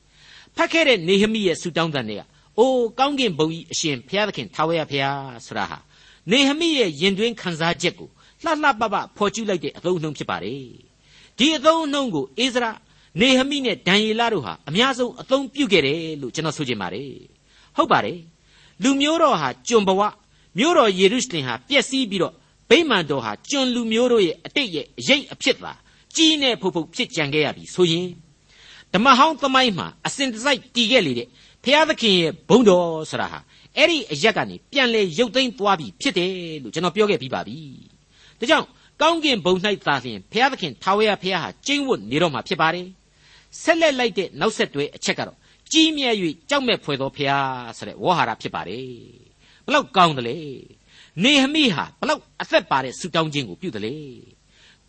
Speaker 2: ဖတ်ခဲ့တဲ့နေဟမိရဲ့ဆူတောင်းတဲ့တွေကအိုးကောင်းကင်ဘုံကြီးအရှင်ဘုရားသခင်ထာဝရဘုရားဆိုတာဟာနေဟမိရဲ့ယင်တွင်းခန်းစားချက်ကိုလှလှပပဖော်ကျူးလိုက်တဲ့အသုံးအနှုန်းဖြစ်ပါတယ်ဒီအသုံးအနှုန်းကိုအိစရာနေဟမိနဲ့ဒံယေလတို့ဟာအများဆုံးအသုံးပြုခဲ့တယ်လို့ကျွန်တော်ဆိုချင်ပါတယ်ဟုတ်ပါတယ်လူမျိုးတော်ဟာကျွန်ဘဝမျိုးတော်ယေရုရှလင်ဟာပျက်စီးပြီးတော့ဗိမာန်တော်ဟာကျွန်လူမျိုးတို့ရဲ့အတိတ်ရဲ့အရေးအဖြစ်သာကြီးနဲ့ဖုတ်ဖုတ်ဖြစ်ကြံခဲ့ရပြီဆိုရင် ဓမ္မဟောင်းသမိုင်းမှာအစဉ်တစိုက်တည်ခဲ့လေတဲ့ဖျားသခင်ရဲ့ဘုံတော်ဆိုတာဟာအဲ့ဒီအရက်ကနေပြန်လဲရုပ်သိမ်းသွားပြီဖြစ်တယ်လို့ကျွန်တော်ပြောခဲ့ပြီးပါပြီဒါကြောင့်ကောင်းကင်ဘုံ၌သာလျှင်ဖျားသခင်ထာဝရဘုရားဟာကျင့်ဝတ်နေတော့မှာဖြစ်ပါတယ်ဆက်လက်လိုက်တဲ့နောက်ဆက်တွဲအချက်ကတော့ကြီးမြတ်၍ကြောက်မဲ့ဖွယ်သောဖျားဆိုတဲ့ဝေါ်ဟာရဖြစ်ပါတယ်ဘလောက်ကောင်းတယ်လေနေဟမိဟာဘလောက်အသက်ပါတဲ့ဆူတောင်းခြင်းကိုပြုတယ်လေ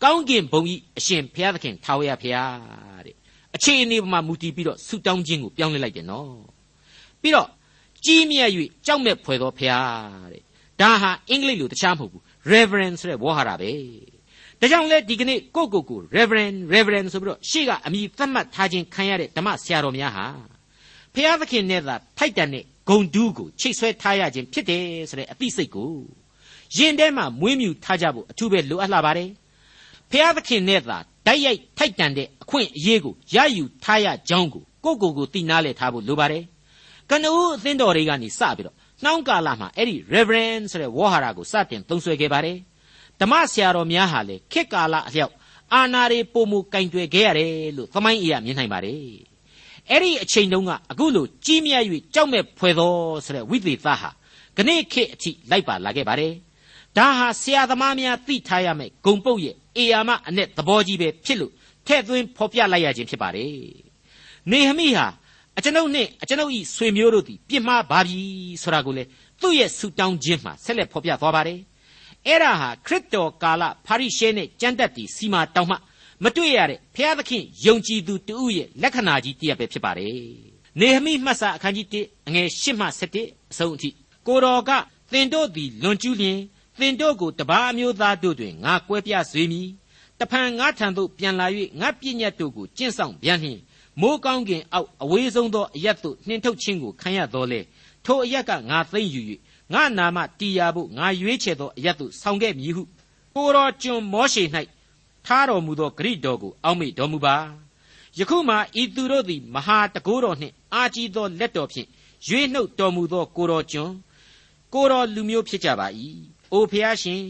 Speaker 2: ကောင်းကင်ဘုံကြီးအရှင်ဘုရားသခင်ထာဝရဘုရားတဲ့ အခြေအနေပေါ်မှာမူတည်ပြီးတော့ဆူတောင်းခြင်းကိုပြောင်းလဲလိုက်တယ်နော်ပြီးတော့ကြီးမြတ်၍ကြောက်မဲ့ဖွယ်သောဘုရားတဲ့ဒါဟာအင်္ဂလိပ်လိုတခြားမဟုတ်ဘူး reverend ဆိုတဲ့ဝေါ်ဟာရပဲဒါကြောင့်လဲဒီကနေ့ကိုကိုကို reverend reverend ဆိုပြီးတော့ရှေ့ကအမိသတ်မှတ်ထားခြင်းခံရတဲ့ဓမ္မဆရာတော်များဟာဘုရားသခင်နဲ့သာထိုက်တန်တဲ့ဂုံတူးကိုချိတ်ဆွဲထားရခြင်းဖြစ်တယ်ဆိုတဲ့အသိစိတ်ကိုယင်ထဲမှာမွေးမြူထားကြဖို့အထူးပဲလိုအပ်လာပါတယ်ဖျားသခင်နဲ့သာ တိုက်ရိုက်ထိုက်တန်တဲ့အခွင့်အရေးကိုရယူထားရကြောင်းကိုကိုကိုကိုသိနာလေထားဖို့လိုပါတယ်ကနဦးအသင်းတော်တွေကနေစပြီးတော့နှောင်းကာလမှာအဲ့ဒီ reverend ဆိုတဲ့ဝေါ်ဟာရကိုစတင်သုံးဆွဲခဲ့ပါတယ်ဓမ္မဆရာတော်များဟာလေခေတ်ကာလအလျောက်အာနာတွေပုံမူကင်တွယ်ခဲ့ရတယ်လို့သမိုင်းအရာမြင်နိုင်ပါတယ်အဲ့ဒီအချိန်တုန်းကအခုလိုကြီးမြတ်၍ကြောက်မဲ့ဖွယ်သောဆိုတဲ့ဝိသေသဟာခဏခေတ်အထိလိုက်ပါလာခဲ့ပါတယ် ဒါဟာဆရာသမားများသိထားရမယ်ဂုံပုတ်ရဲ့အေယာမအနဲ့သဘောကြီးပဲဖြစ်လို့ထဲ့သွင်းဖော်ပြလိုက်ရခြင်းဖြစ်ပါတယ်နေဟမိဟာအကျွန်ုပ်နဲ့အကျွန်ုပ်ဤဆွေမျိုးတို့သည်ပြစ်မှားပါပြီဆိုတာကိုလေသူ့ရဲ့ဆူတောင်းခြင်းမှာဆက်လက်ဖော်ပြသွားပါတယ်အဲ့ဒါဟာခရစ်တော်ကာလဖာရိရှဲနဲ့ကျမ်းတက်တီစီမာတောင်းမှမတွေ့ရတဲ့ဘုရားသခင်ယုံကြည်သူတူရဲ့လက္ခဏာကြီးတည်းပဲဖြစ်ပါတယ်နေဟမိမှတ်စာအခန်းကြီး1အငယ်8မှ7အဆုံးအထိကိုတော်ကသင်တို့သည်လွန်ကျူးလျင် သင်တို့ကိုတပါးအမျိုးသားတို့တွင်ငါကွဲပြားစေမည်တဖန်ငါထံသို့ပြန်လာ၍ငါပြည့်ညတ်တို့ကိုကျင့်ဆောင်ပြန်လျင်မိုးကောင်းကင်အောက်အဝေးဆုံးသောအရက်သို့နှင်ထုတ်ခြင်းကိုခံရတော်လေထိုအရက်ကငါသိမ့်ယူ၍ငါနာမတီးရဖို့ငါရွေးချယ်သောအရက်သို့ဆောင်ခဲ့မည်ဟုကိုတော်ကျွန်မောရှေ၌ထားတော်မူသောဂရိတော်ကိုအောက်မေ့တော်မူပါယခုမှဤသူတို့သည်မဟာတကိုးတော်နှင့်အာကြီးသောလက်တော်ဖြင့်ရွေးနှုတ်တော်မူသောကိုတော်ကျွန်ကိုတော်လူမျိုးဖြစ်ကြပါ၏ အိုဖျားရှင်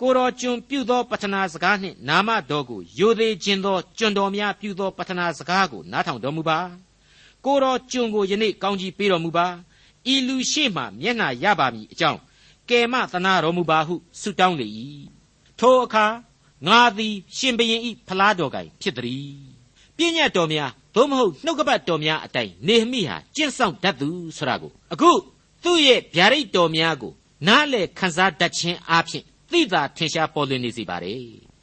Speaker 2: ကိုတော်ကျွန်ပြုသောပတနာစကားနှင့်နာမတော်ကိုယိုသေးခြင်းသောကျွန်တော်များပြုသောပတနာစကားကိုနားထောင်တော်မူပါကိုတော်ကျွန်ကိုယနေ့ကောင်းကြီးပေးတော်မူပါဤလူရှိမှမျက်နှာရပါမည်အကြောင်းကယ်မသနာတော်မူပါဟုဆုတောင်းလေ၏ထိုအခါငါသည်ရှင်ဘရင်ဤဖလားတော်ကိုင်ဖြစ်သည်ပြည့်ညတ်တော်များသို့မဟုတ်နှုတ်ကပတ်တော်များအတိုင်းနေမိဟာကျင့်ဆောင်တတ်သူဆိုတာကိုအခုသူ့ရဲ့ဗျာဒိတ်တော်များကို နားလေခန်းစားတတ်ခြင်းအပြင်သိသာထင်ရှားပေါ်လွင်နေစေပါတယ်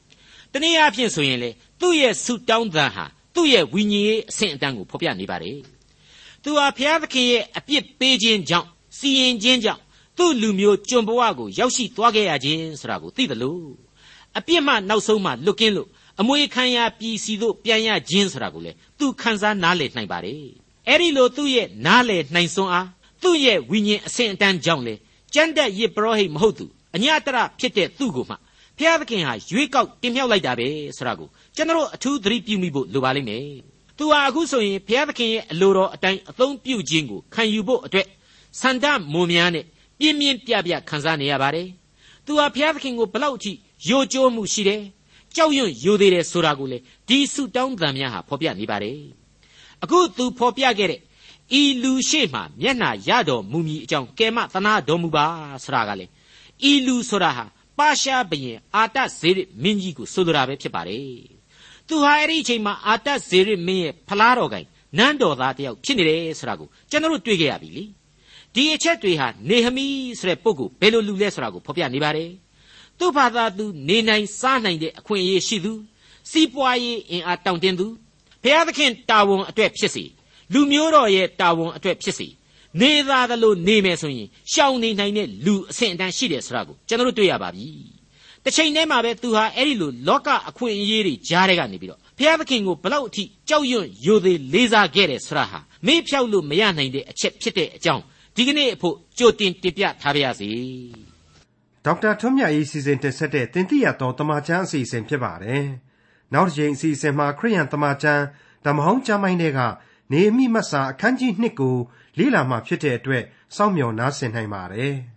Speaker 2: ။တနည်းအားဖြင့်ဆိုရင်လေသူ့ရဲ့ဆုတောင်းသံဟာသူ့ရဲ့ဝိညာဉ်ရေးအဆင့်အတန်းကိုဖော်ပြနေပါတယ်။သူဟာဘုရားသခင်ရဲ့အပြစ်ပေးခြင်းကြောင့်စီရင်ခြင်းကြောင့်သူ့လူမျိုးကျွန်ဘဝကိုရောက်ရှိသွားခဲ့ရခြင်းဆိုတာကိုသိတယ်လို့အပြစ်မှနောက်ဆုံးမှလွတ်ကင်းလို့အမွေခံရပြည်စီတို့ပြန်ရခြင်းဆိုတာကိုလေသူခံစားနားလည်နိုင်ပါတယ်။အဲ့ဒီလိုသူ့ရဲ့နားလည်နိုင်စွမ်းအားသူ့ရဲ့ဝိညာဉ်အဆင့်အတန်းကြောင့်လေ ကြမ်းတက်ရစ်ပရောဟိတ်မဟုတ်သူအညတရဖြစ်တဲ့သူ့ကိုမှဘုရားသခင်ဟာရွေးကောက်တင်မြှောက်လိုက်တာပဲဆိုတာကိုကျွန်တော်အထူးသတိပြုမိဖို့လိုပါလိမ့်မယ်။သူဟာအခုဆိုရင်ဘုရားသခင်ရဲ့အလိုတော်အတိုင်းအသုံးပြုခြင်းကိုခံယူဖို့အတွက်စန္ဒမုံများနဲ့ပြင်းပြင်းပြပြခံစားနေရပါတယ်။သူဟာဘုရားသခင်ကိုဘလောက်အထိယိုကျိုးမှုရှိတယ်။ကြောက်ရွံ့ယိုသေးတယ်ဆိုတာကိုလေဒီဆုတောင်းသံများဟာဖော်ပြနေပါတယ်။အခုသူဖော်ပြခဲ့တဲ့ ဤလူရှိမှမျက်နှာရတော်မူမည်အကြောင်းကဲမသနာတော်မူပါဆိုတာကလေဤလူဆိုတာဟာပါရှားဘရင်အာတဇေရမင်းကြီးကိုဆိုလိုတာပဲဖြစ်ပါတယ်သူဟာအဲ့ဒီအချိန်မှာအာတဇေရမင်းရဲ့ဖလားတော်ကိုင်နန်းတော်သားတယောက်ဖြစ်နေတယ်ဆိုတာကိုကျွန်တော်တို့တွေ့ခဲ့ရပြီလေဒီအချက်တွေဟာနေဟမိဆိုတဲ့ပုဂ္ဂိုလ်ဘယ်လိုလူလဲဆိုတာကိုဖော်ပြနေပါတယ်သူ့ဘာသာသူနေနိုင်စားနိုင်တဲ့အခွင့်အရေးရှိသူစီးပွားရေးအင်အားတောင့်တင်းသူဘုရားသခင်တာဝန်အတွက်ဖြစ်စီ လူမျိုးတော်ရဲ့တာဝန်အတွက်ဖြစ်စီနေသာသလိုနေမယ်ဆိုရင်ရှောင်နေနိုင်တဲ့လူအဆင့်အတန်းရှိတယ်ဆိုတာကိုကျွန်တော်တို့တွေ့ရပါပြီတစ်ချိန်တည်းမှာပဲသူဟာအဲ့ဒီလိုလောကအခွင့်အရေးတွေကြားထဲကနေပြီးတော့ဘုရားသခင်ကိုဘလောက်အထိကြောက်ရွံ့ယိုသေးလေးစားခဲ့တယ်ဆိုတာဟာမေ့ဖြောက်လို့မရနိုင်တဲ့အချက်ဖြစ်တဲ့အကြောင်းဒီကနေ့အဖို့ကြိုတင်တင်ပြထားပါရစေ
Speaker 1: ဒေါက်တာထွန်းမြတ်ရေးစီစဉ်တင်ဆက်တဲ့တင်ပြတော်တမချန်းအစီအစဉ်ဖြစ်ပါတယ်နောက်တစ်ချိန်အစီအစဉ်မှာခရိယန်တမချန်းဓမ္မဟောင်းကျမ်းပိုင်းတွေက နေအမိမတ်စာအခန်းကြီး2ကိုလေ့လာမှဖြစ်တဲ့အတွက်စောင့်မျှော်နားဆင်နိုင်ပါတယ်။